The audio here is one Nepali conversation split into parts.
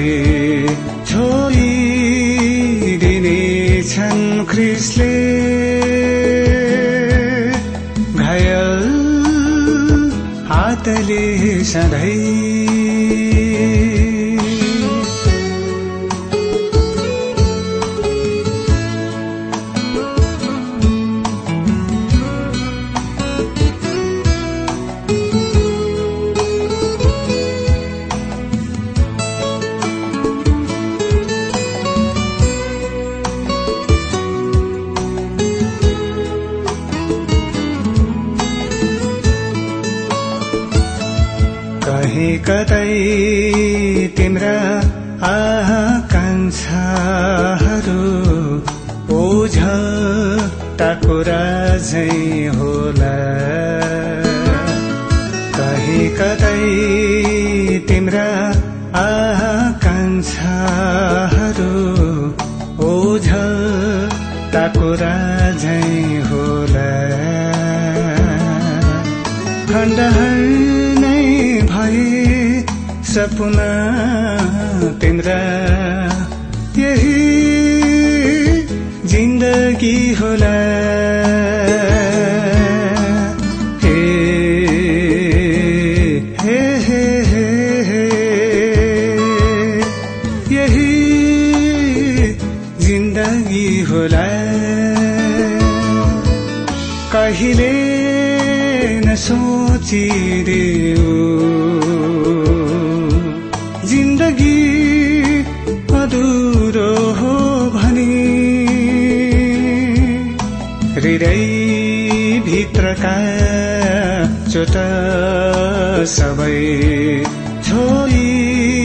सबै कहीँ कतै तिम्रा आकाङ्क्षाहरू ओझ टाकुरा झै होला। कहीँ कतै तिम्रा आकाङ्क्षाहरू ओझ टाकुरा झै सपना तिम्रा। यही जिन्दगी होला। कहिले न सोचिदेऊ। भित्रका चोट सबै छोडिदिने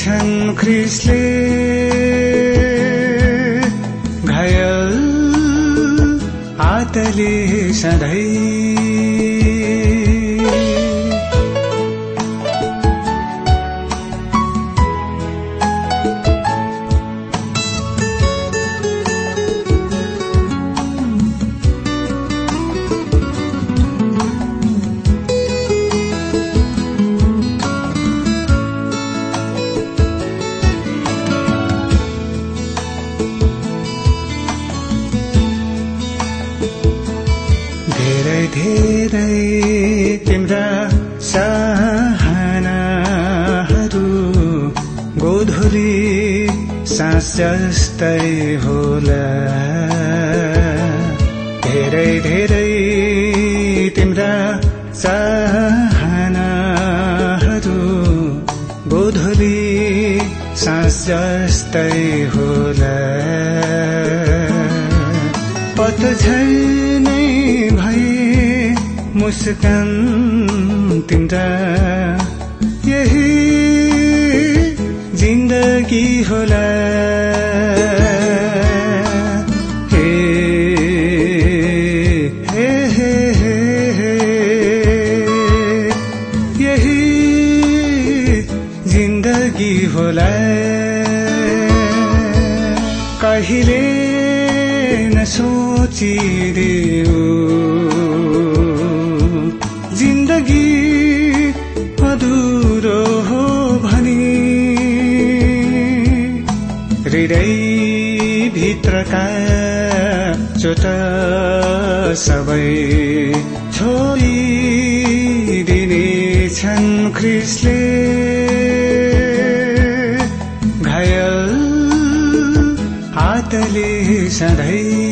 छन् ख्रिसले घायल हातले सधैँ धेरै धेरै तिम्रा चाहनाहरू गोधुली सास जस्तै होला। धेरै धेरै तिम्रा चाहनाहरू गोधुली सास जस्तै होला। मुस्कान तिम्रा यही जिन्दगी होला। कहिले न सोचिदेऊ। हृदय भित्रका चोट सबै छोडिदिने छन् ख्रिसले घायल हातले सधैँ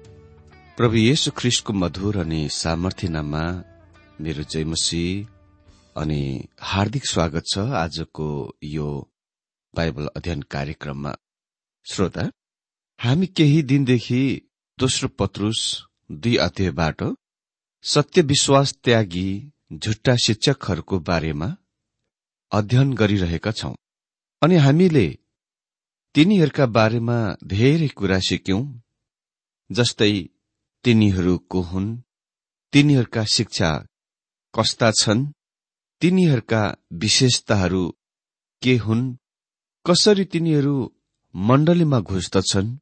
प्रभु येशु ख्रिस्टको मधुर अनि सामर्थ्य नाममा मेरो जयमसी अनि हार्दिक स्वागत छ आजको यो बाइबल अध्ययन कार्यक्रममा। श्रोता हामी केही दिनदेखि दोस्रो पत्रुस दुई अध्यायबाट सत्य विश्वास त्यागी झुट्टा शिक्षकहरूको बारेमा अध्ययन गरिरहेका छौं अनि हामीले तिनीहरूका बारेमा धेरै कुरा सिक्यौं जस्तै तिनीहरू को हुन्। तिनीहरूका शिक्षा कस्ता छन्? तिनीहरूका विशेषताहरू के हुन्? कसरी तिनीहरू मण्डलीमा घुस्दछन्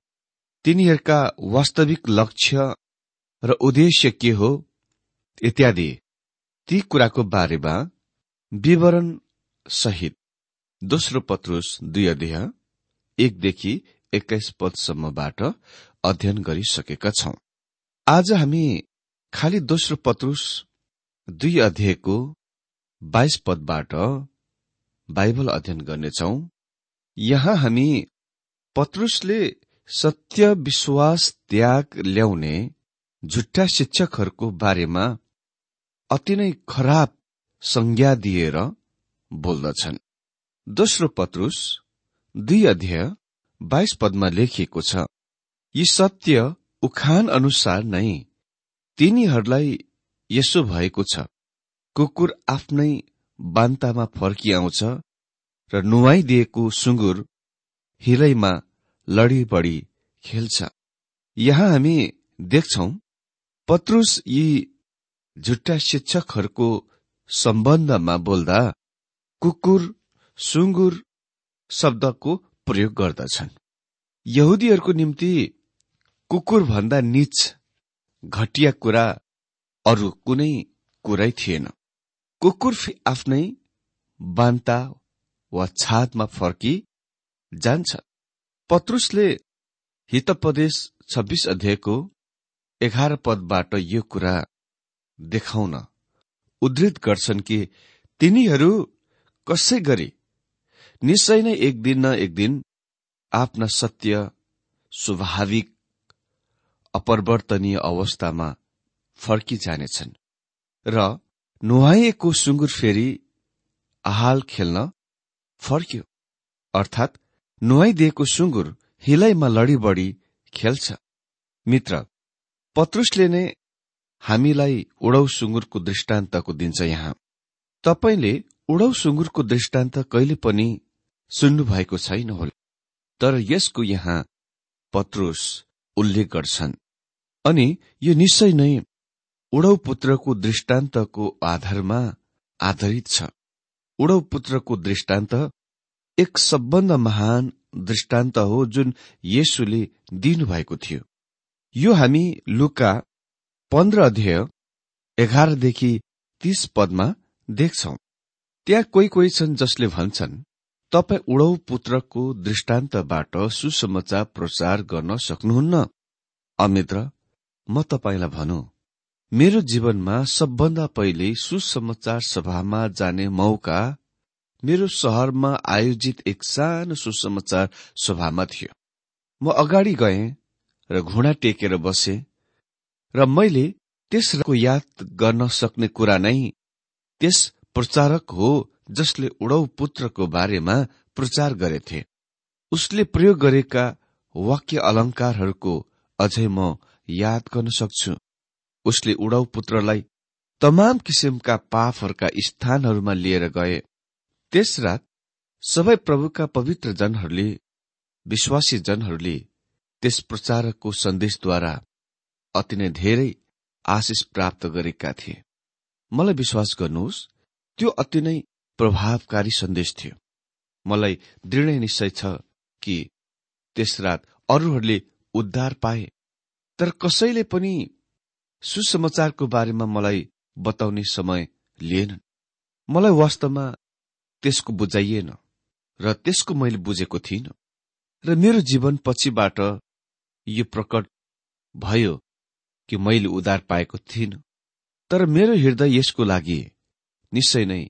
तिनीहरूका वास्तविक लक्ष्य र उद्देश्य के हो? इत्यादि। ती कुराको बारेमा विवरण सहित दोस्रो पत्रुस दुई अध्यय एकदेखि एक्काइस पदसम्मबाट अध्ययन गरिसकेका छौं। आज हामी खालि दोस्रो पत्रुस दुई अध्यायको बाइस पदबाट बाइबल अध्ययन गर्नेछौ। यहाँ हामी पत्रुसले सत्य विश्वास त्याग ल्याउने झुट्टा शिक्षकहरूको बारेमा अति नै खराब संज्ञा दिएर बोल्दछन्। दोस्रो पत्रुस दुई अध्यय बाइस पदमा लेखिएको छ यी सत्य उखान अनुसार नै तिनीहरूलाई यसो भएको छ। कुकुर आफ्नै बान्तामा फर्किआउँछ र नुहाइदिएको सुँगुर हिलैमा लडी बढी खेल्छ। यहाँ हामी देख्छौ पत्रुस यी झुट्टा शिक्षकहरूको सम्बन्धमा बोल्दा कुकुर सुँगुर शब्दको प्रयोग गर्दछन्। यहुदीहरूको निम्ति कुकुर भन्दा निच घटिया कुरा अरू कुनै कुरै थिएन। कुकुर आफ्नै बान्ता वा छादमा फर्की जान्छ। पत्रुसले हितपदेश छब्बीस अध्यायको एघार पदबाट यो कुरा देखाउन उद्धृत गर्छन् कि तिनीहरू कसै गरी निश्चय नै एक दिन न एक दिन आफ्ना सत्य स्वाभाविक अपरिवर्तनीय अवस्थामा फर्किजानेछन् र नुहाइएको सुँगुर फेरि आहाल खेल्न फर्क्यो। अर्थात् नुहाइदिएको सुँगुर हिलैमा लडी बढी खेल्छ। मित्र पत्रुसले नै हामीलाई उडौ सुँगुरको दृष्टान्तको दिन्छ यहाँ। तपाईँले उडौ सुँगुरको दृष्टान्त कहिले पनि सुन्नुभएको छैन होला। तर यसको यहाँ पत्रुस उल्लेख गर्छन्। अनि यो निश्चय नै उडौ पुत्रको दृष्टान्तको आधारमा आधारित छ। उडौ पुत्रको दृष्टान्त एक सबभन्दा महान दृष्टान्त हो जुन येशुले दिनुभएको थियो। यो हामी लुका पन्ध्र अध्यय एघारदेखि तीस पदमा देख्छौ। त्यहाँ कोही कोही छन् जसले भन्छन् तपाईँ उडौ पुत्रको दृष्टान्तबाट सुसमाचार प्रचार गर्न सक्नुहुन्न? अमित्र म तपाईँलाई भनौँ मेरो जीवनमा सबभन्दा पहिले सुसमाचार सभामा जाने मौका मेरो सहरमा आयोजित एक सानो सुसमाचार सभामा थियो। म अगाडि गएँ र घुँडा टेकेर बसे र मैले त्यसको याद गर्न सक्ने कुरा नै त्यस प्रचारक हो जसले उडौ पुत्रको बारेमा प्रचार गरेथे। उसले प्रयोग गरेका वाक्य अलङ्कारहरूको अझै म याद गर्न सक्छु। उसले उडाउ पुत्रलाई तमाम किसिमका पापहरूका स्थानहरूमा लिएर गए। त्यस रात सबै प्रभुका पवित्र जनहरूले विश्वासी जनहरूले त्यस प्रचारकको सन्देशद्वारा अति नै धेरै आशिष प्राप्त गरेका थिए। मलाई विश्वास गर्नुहोस् त्यो अति नै प्रभावकारी सन्देश थियो। मलाई दृढ निश्चय छ कि त्यस रात अरूहरूले उद्धार पाए। तर कसैले पनि सुसमाचारको बारेमा मलाई बताउने समय लिएनन्। मलाई वास्तवमा त्यसको बुझाइएन र त्यसको मैले बुझेको थिइनँ। र मेरो जीवन पछिबाट यो प्रकट भयो कि मैले उधार पाएको थिइनँ। तर मेरो हृदय यसको लागि निश्चय नै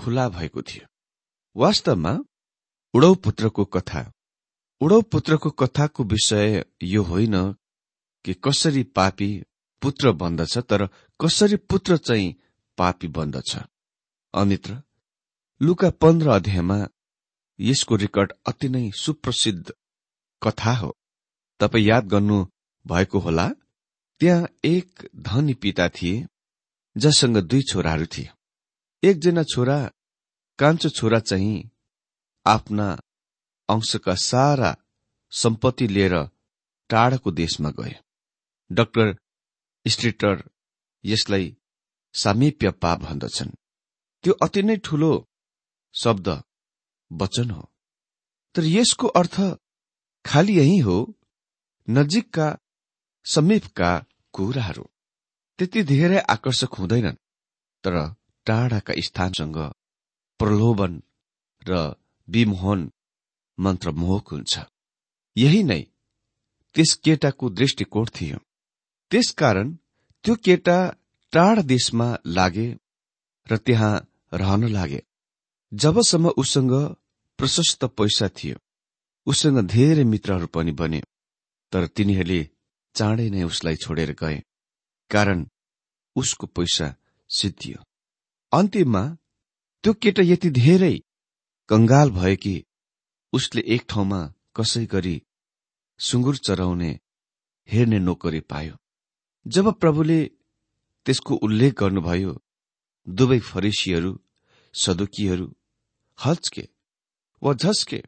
खुला भएको थियो। वास्तवमा उडौ पुत्रको कथा उडौ पुत्रको कथाको विषय यो होइन कि कसरी पापी पुत्र बन्दछ तर कसरी पुत्र चाहिँ पापी बन्दछ। अमित्र लुका पन्ध्र अध्यायमा यसको रेकर्ड अति नै सुप्रसिद्ध कथा हो। तपाईँ याद गर्नु भएको होला त्यहाँ एक धनी पिता थिए जससँग दुई छोराहरू थिए। एकजना छोरा कान्छो छोरा चाहिँ आफ्ना अंशका सारा सम्पत्ति लिएर टाढाको देशमा गए। डाक्टर स्ट्रिटर यसलाई सामिप्य पाप भन्दछन्। त्यो अति नै ठूलो शब्द वचन हो। तर यसको अर्थ खालि यही हो नजिकका समीपका कुराहरू त्यति धेरै आकर्षक हुँदैनन् तर टाढाका स्थानसँग प्रलोभन र विमोहन मन्त्रमोहक हुन्छ। यही नै त्यस केटाको दृष्टिकोण थियो। त्यसकारण त्यो केटा टाढा देशमा लागे र त्यहाँ रहन लागे। जबसम्म उसँग प्रशस्त पैसा थियो उसँग धेरै मित्रहरू पनि बने तर तिनीहरूले चाँडै नै उसलाई छोडेर गए कारण उसको पैसा सिद्धियो। अन्तिममा त्यो केटा यति धेरै कंगाल भयो कि उसले एक ठाउँमा कसै गरी सुँगुर चराउने हेर्ने नोकरी पायो। जब प्रभुले त्यसको उल्लेख गर्नुभयो दुवै फरिसीहरू सदुकीहरू हच्के वा झस्के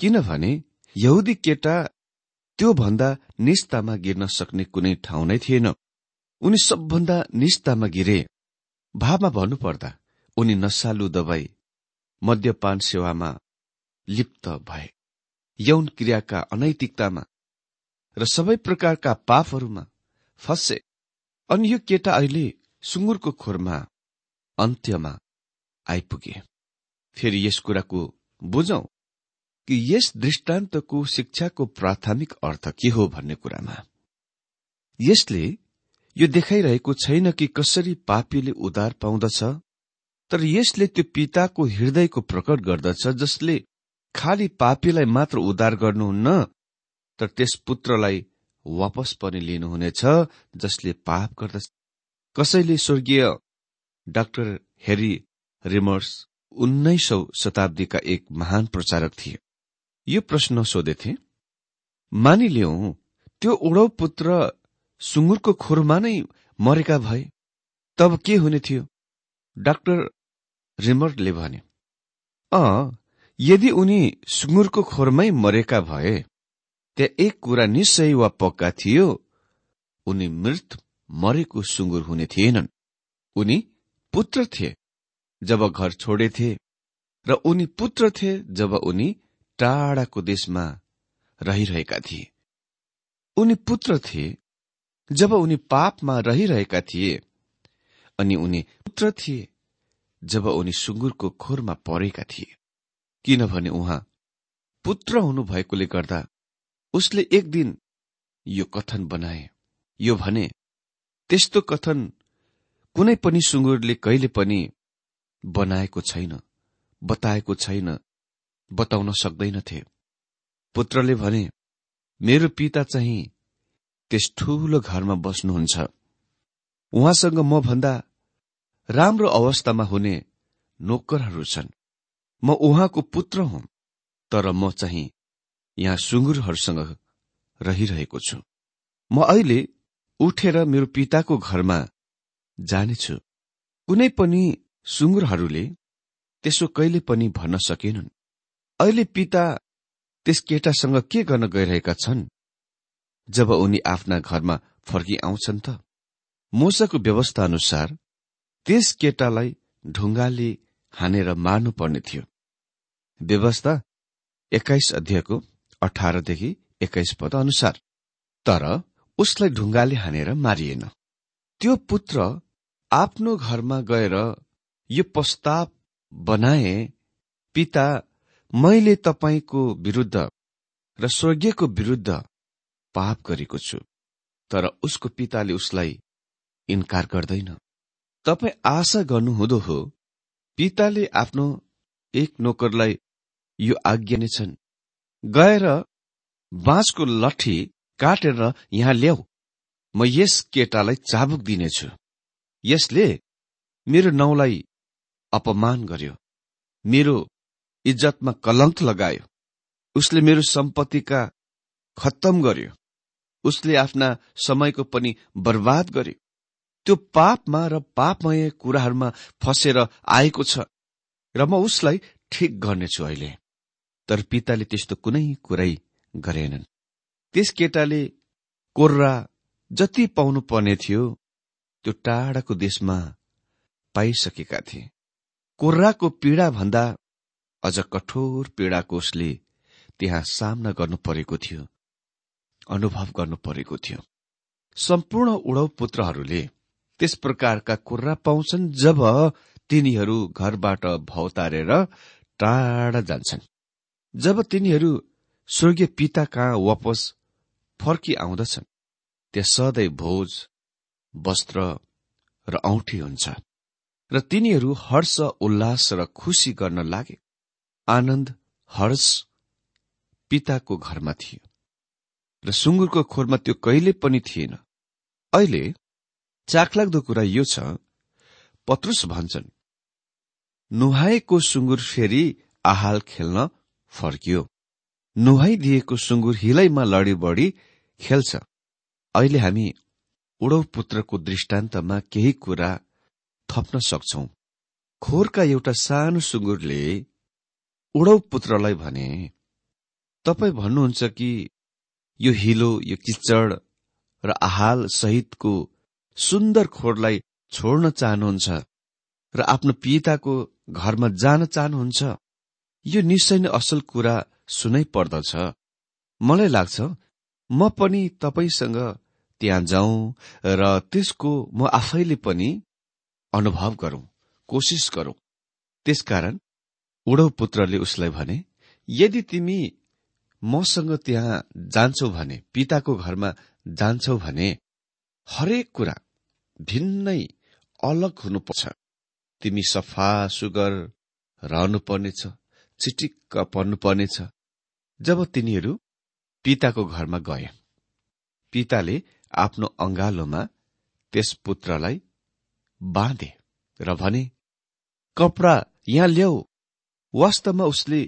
किनभने यहुदी केटा त्योभन्दा निस्तामा गिर्न सक्ने कुनै ठाउँ नै थिएन। उनी सबभन्दा निस्तामा गिरे। भावमा भन्नुपर्दा उनी नसालु दबाई मद्यपान सेवामा लिप्त भए। यौन क्रियाका अनैतिकतामा र सबै प्रकारका पापहरूमा फसे। अनि यो केटा अहिले सुँगुरको खोरमा अन्त्यमा आइपुगे। फेरि यस कुराको बुझौं कि यस दृष्टान्तको शिक्षाको प्राथमिक अर्थ के हो भन्ने कुरामा। यसले यो देखाइरहेको छैन कि कसरी पापीले उद्धार पाउँदछ तर यसले त्यो पिताको हृदयको प्रकट गर्दछ जसले खालि पापीलाई मात्र उद्धार गर्नुहुन्न तर त्यस पुत्रलाई वापस पनि लिनुहुनेछ जसले पाप गर्दछ। कसैले स्वर्गीय डाक्टर हेरी रिमर्स उन्नाइसौं शताब्दीका एक महान प्रचारक थिए। यो प्रश्न सोधेथे मानिलिउ त्यो उडौ पुत्र सुँगुरको खोरमा नै मरेका भए तब के हुने थियो? डाक्टर रिमर्टले भने अ यदि उनी सुँगुरको खोरमै मरेका भए त्यहाँ एक कुरा निश्चय वा पक्का थियो उनी मृत मरेको सुँगुर हुने थिएनन्। उनी पुत्र थिए जब घर छोडेथे र उनी पुत्र थिए जब उनी टाढाको देशमा रहिरहेका थिए। उनी पुत्र थिए जब उनी पापमा रहिरहेका थिए अनि उनी पुत्र थिए जब उनी सुँगुरको खोरमा परेका थिए किनभने उहाँ पुत्र हुनुभएकोले गर्दा उसले एक दिन यो कथन बनाए। यो भने त्यस्तो कथन कुनै पनि सुँगुरले कहिले पनि बनाएको छैन बताएको छैन बताउन सक्दैनथे पुत्रले भने मेरो पिता चाहिँ त्यस ठूलो घरमा बस्नुहुन्छ। उहाँसँग म भन्दा राम्रो अवस्थामा हुने नोकरहरू छन्। म उहाँको पुत्र हुँ तर म चाहिँ यहाँ सुँगुरहरूसँग रहिरहेको छु। म अहिले उठेर मेरो पिताको घरमा जानेछु। कुनै पनि सुँगुरहरूले त्यसो कहिले पनि भन्न सकेनन्। अहिले पिता त्यस केटासँग के गर्न गइरहेका छन्? जब उनी आफ्ना घरमा फर्की आउँछन् त मोसाको व्यवस्था अनुसार त्यस केटालाई ढुङ्गाले हानेर मार्नुपर्ने थियो। व्यवस्था एक्काइस अध्यायको अठारदेखि एक्काइस पद अनुसार तर उसलाई ढुङ्गाले हानेर मारिएन। त्यो पुत्र आफ्नो घरमा गएर यो प्रस्ताव बनाए पिता मैले तपाईँको विरूद्ध र स्वर्गीयको विरूद्ध पाप गरेको छु तर उसको पिताले उसलाई इन्कार गर्दैन। तपाईँ आशा गर्नुहुँदो हो पिताले आफ्नो एक नोकरलाई यो आज्ञा नै छन् गएर बाँसको लठी काटेर यहाँ ल्याऊ म यस केटालाई चाबुक दिनेछु। यसले मेरो नाउँलाई अपमान गर्यो मेरो इज्जतमा कलङ्क लगायो उसले मेरो सम्पत्तिका खत्तम गर्यो। उसले आफ्ना समयको पनि बर्बाद गर्यो। त्यो पापमा र पापमय कुराहरूमा फसेर आएको छ र म उसलाई ठिक गर्नेछु अहिले। तर पिताले त्यस्तो कुनै कुरै गरेनन्। त्यस केटाले कोर्रा जति पाउनु पर्ने थियो त्यो टाढाको देशमा पाइसकेका थिए। कोर्राको पीड़ा भन्दा अझ कठोर पीड़ाको उसले त्यहाँ सामना गर्नु परेको थियो। अनुभव गर्नु परेको थियो। सम्पूर्ण उडौ पुत्रहरूले त्यस प्रकारका कुर्रा पाउँछन् जब तिनीहरू घरबाट भौतारेर टाढा जान्छन्। जब तिनीहरू स्वर्गीय पिता कहाँ वापस फर्की आउँदछन् त्यहाँ सधैँ भोज वस्त्र र औठी हुन्छ र तिनीहरू हर्ष उल्लास र खुसी गर्न लागे। आनन्द हर्ष पिताको घरमा थियो। र सुँगुरको खोरमा त्यो कहिले पनि थिएन। अहिले चाखलाग्दो कुरा यो छ पत्रुस भन्छन् नुहाएको सुँगुर फेरि आहाल खेल्न फर्कियो। नुहाइदिएको सुँगुर हिलैमा लडी बढी खेल्छ। अहिले हामी उडौ पुत्रको दृष्टान्तमा केही कुरा थप्न सक्छौ। खोरका एउटा सानो सुँगुरले उडौ पुत्रलाई भने तपाईँ भन्नुहुन्छ कि यो हिलो यो किचड र आहाल सहितको सुन्दर खोरलाई छोड्न चाहनुहुन्छ र आफ्नो पिताको घरमा जान चाहनुहुन्छ। यो निश्चय नै असल कुरा सुनै पर्दछ। मलाई लाग्छ म पनि तपाईँसँग त्यहाँ जाउँ र त्यसको म आफैले पनि अनुभव गरौं कोसिस गरौं। त्यसकारण उडौ पुत्रले उसलाई भने यदि तिमी मसँग त्यहाँ जान्छौ भने पिताको घरमा जान्छौ भने हरेक कुरा भिन्नै अलग हुनुपर्छ। तिमी सफा सुगर रहनुपर्नेछ चिटिक्क पर्नुपर्नेछ। जब तिनीहरू पिताको घरमा गए पिताले आफ्नो अंगालोमा त्यस पुत्रलाई बाँधे र भने कपडा यहाँ ल्याऊ। वास्तवमा उसले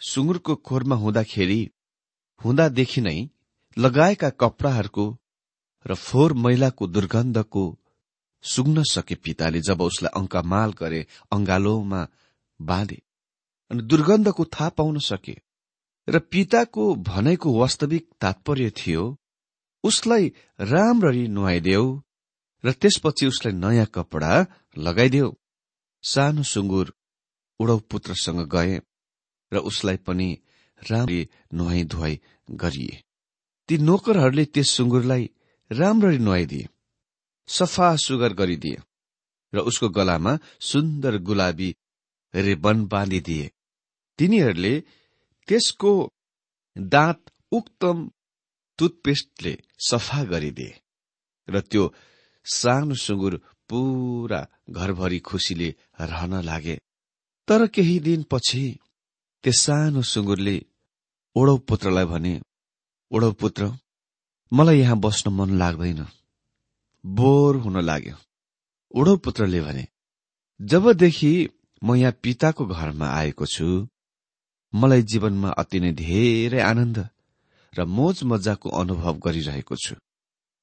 सुँगुरको खोरमा हुँदाखेरि हुँदादेखि नै लगाएका कपडाहरूको र फोहोर मैलाको दुर्गन्धको सुग्न सके पिताले जब उसलाई अङ्कमाल गरे अङ्गालोमा बाँधे अनि दुर्गन्धको थाहा पाउन सके र पिताको भनाइको वास्तविक तात्पर्य थियो उसलाई राम्ररी नुहाइदेऊ र त्यसपछि उसलाई नयाँ कपडा लगाइदेऊ। सानो सुँगुर उडौ पुत्रसँग गए र उसलाई पनि राम्ररी नुहाई धुवाई गरिए। ती नोकरहरूले त्यस सुँगुरलाई राम्ररी नुहाइदिए सफा सुगर गरिदिए र उसको गलामा सुन्दर गुलाबी रेबन बाँधिदिए। तिनीहरूले त्यसको दाँत उक्तम टुथपेस्टले सफा गरिदिए र त्यो सानो सुँगुर पूरा घरभरि खुसीले रहन लागे। तर केही दिनपछि त्यस सानो सुँगुरले ओडौ पुत्रलाई भने ओडौ पुत्र मलाई यहाँ बस्न मन लाग्दैन। बोर हुन लाग्यो। ओडौ पुत्रले भने जबदेखि म यहाँ पिताको घरमा आएको छु मलाई जीवनमा अति नै धेरै आनन्द र मोज मजाको अनुभव गरिरहेको छु।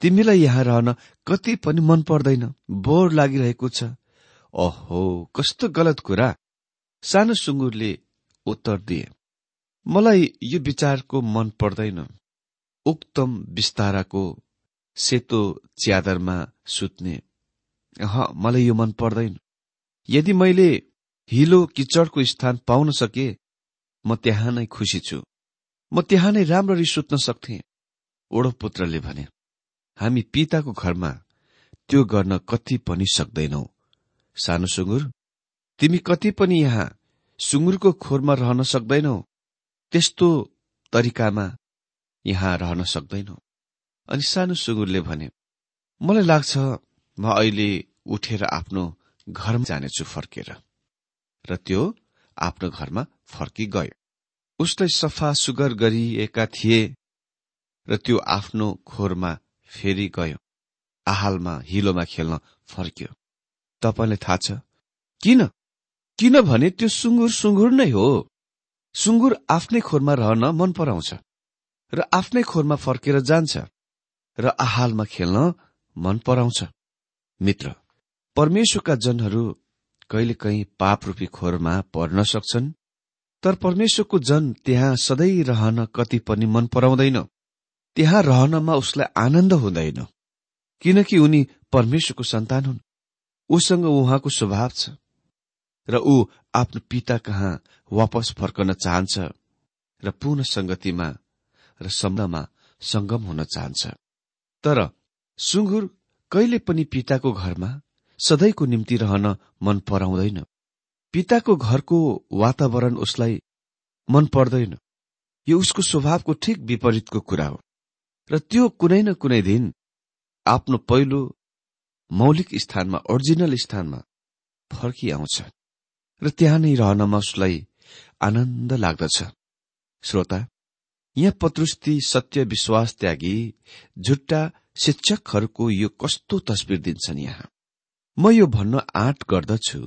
तिमीलाई यहाँ रहन कति पनि मन पर्दैन बोर लागिरहेको छ। ओहो कस्तो गलत कुरा सानो सुँगुरले उत्तर दिए। मलाई यो विचारको मन पर्दैन। उक्तम विस्ताराको सेतो च्यादरमा सुत्ने। मलाई यो मन पर्दैन। यदि मैले हिलो किचडको स्थान पाउन सके म त्यहाँ नै खुसी छु। म त्यहाँ नै राम्ररी सुत्न सक्थे ओडो पुत्रले भने। हामी पिताको घरमा त्यो गर्न कति पनि सक्दैनौ। सानो सुँगुर तिमी कति पनि यहाँ सुँगुरको खोरमा रहन सक्दैनौ। त्यस्तो तरिकामा यहाँ रहन सक्दैनौ। अनि सानो सुँगुरले भने मलाई लाग्छ म अहिले उठेर आफ्नो घरमा जानेछु फर्केर। र त्यो आफ्नो घरमा फर्की गयो उसलाई सफा सुगर गरिएका थिए र त्यो आफ्नो खोरमा फेरि गयो। आहालमा हिलोमा खेल्न फर्क्यो। तपाईँलाई थाहा छ किन? किनभने त्यो सुँगुर सुँगुर नै हो। सुँगुर आफ्नै खोरमा रहन मन पराउँछ र आफ्नै खोरमा फर्केर जान्छ र आहालमा खेल्न मन पराउँछ। मित्र परमेश्वरका जनहरू कहिलेकाहीँ पाप रूपी खोरमा पर्न सक्छन् तर परमेश्वरको जन त्यहाँ सधैँ रहन कति पनि मन पराउँदैन। त्यहाँ रहनमा उसलाई आनन्द हुँदैन किनकि उनी परमेश्वरको सन्तान हुन्। उसँग उहाँको स्वभाव छ र ऊ आफ्नो पिता कहाँ वापस फर्कन चाहन्छ र पुनः संगतिमा र सम्बन्धमा संगम हुन चाहन्छ। तर सुँगुर कहिले पनि पिताको घरमा सधैँको निम्ति रहन मन पराउँदैन। पिताको घरको वातावरण उसलाई मन पर्दैन। यो उसको स्वभावको ठिक विपरीतको कुरा हो। र त्यो कुनै न कुनै दिन आफ्नो पहिलो मौलिक स्थानमा ओरिजिनल स्थानमा फर्किआउँछ। र त्यहाँ नै रहनमा उसलाई आनन्द लाग्दछ। श्रोता यहाँ पत्रुस्ती सत्य विश्वास त्यागी झुट्टा शिक्षकहरूको यो कस्तो तस्विर दिन्छन् यहाँ? म यो भन्न आँट गर्दछु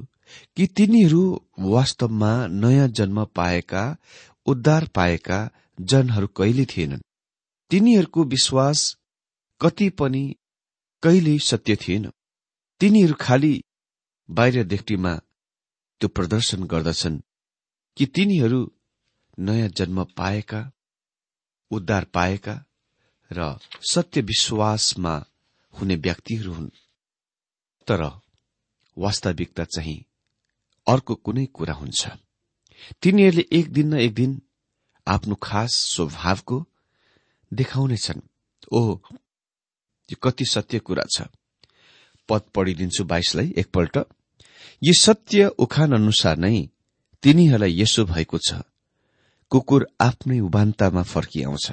कि तिनीहरू वास्तवमा नयाँ जन्म पाएका उद्धार पाएका जनहरू कहिले थिएनन्। तिनीहरूको विश्वास कति पनि कहिल्यै सत्य थिएन। तिनीहरू खालि बाहिर दृष्टिमा त्यो प्रदर्शन गर्दछन् कि तिनीहरू नयाँ जन्म पाएका उद्धार पाएका र सत्य विश्वासमा हुने व्यक्तिहरू हुन्। तर वास्तविकता चाहिँ अर्को कुनै कुरा हुन्छ। तिनीहरूले एक दिन न एक दिन आफ्नो खास स्वभावको देखाउनेछन्। ओह यो कति सत्य कुरा छ। पद पढिदिन्छु बाइसलाई एकपल्ट। यो सत्य उखान अनुसार नै तिनीहरूलाई यसो भएको छ। कुकुर आफ्नै उभान्तामा फर्किआउँछ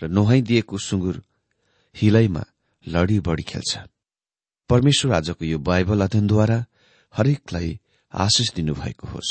र नुहाइदिएको सुँगुर हिलैमा लडी बढी खेल्छ। परमेश्वर आजको यो बाइबल अध्ययनद्वारा हरेकलाई आशिष दिनुभएको होस्।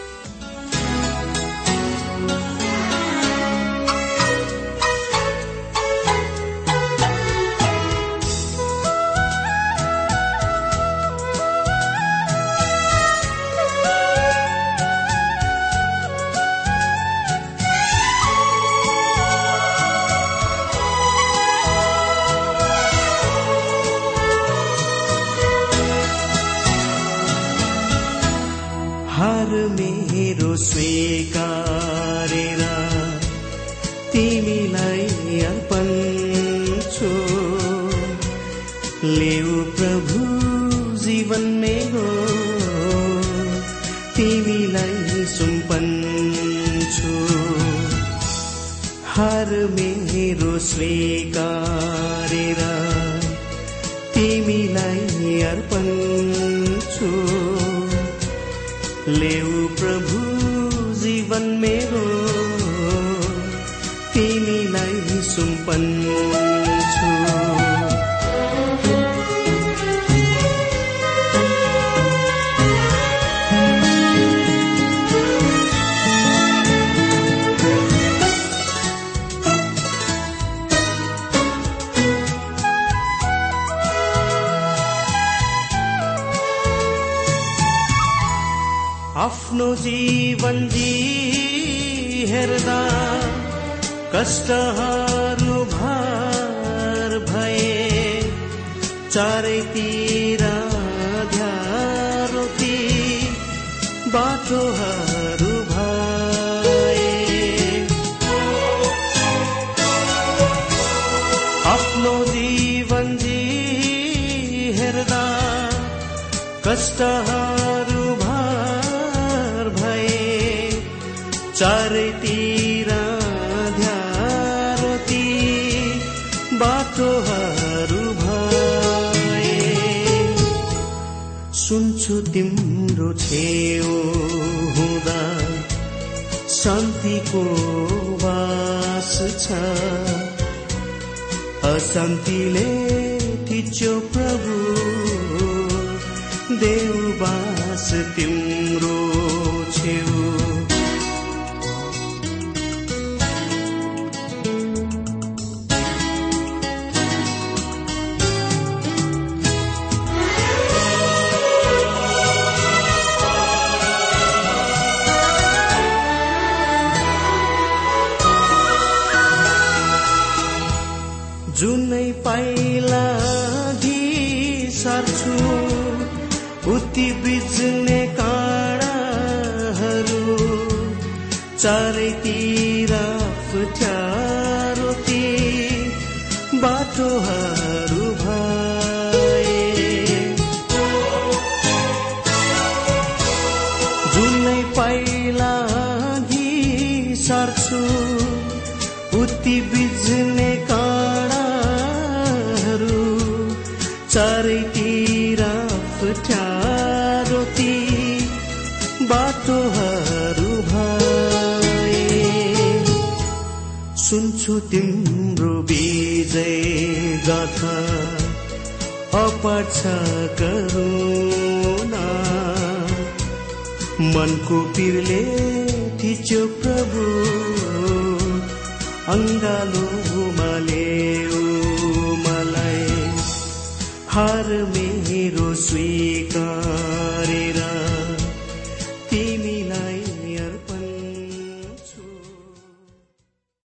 जीवन जी हेर्दा कष्टहरू भार भए चारैतिर ध्यारोती बाटोहरू भए आफ्नो जीवन जी हेर्दा कष्टहरू चारैतिर ध्यारोती बाटोहरू भए। सुन्छु तिम्रो छेउ हुँदा शान्तिको वास छ। अशान्तिले थिच्यो प्रभु देवबास तिम्रो बाटोहरू भए। जुनै पाइला सर्छु उति गाथा अपछ करुणा। मनको पिरले थिच्यो प्रभु अङ्गालोमा ल्याऊ मलाई हार मेरो स्वीकारे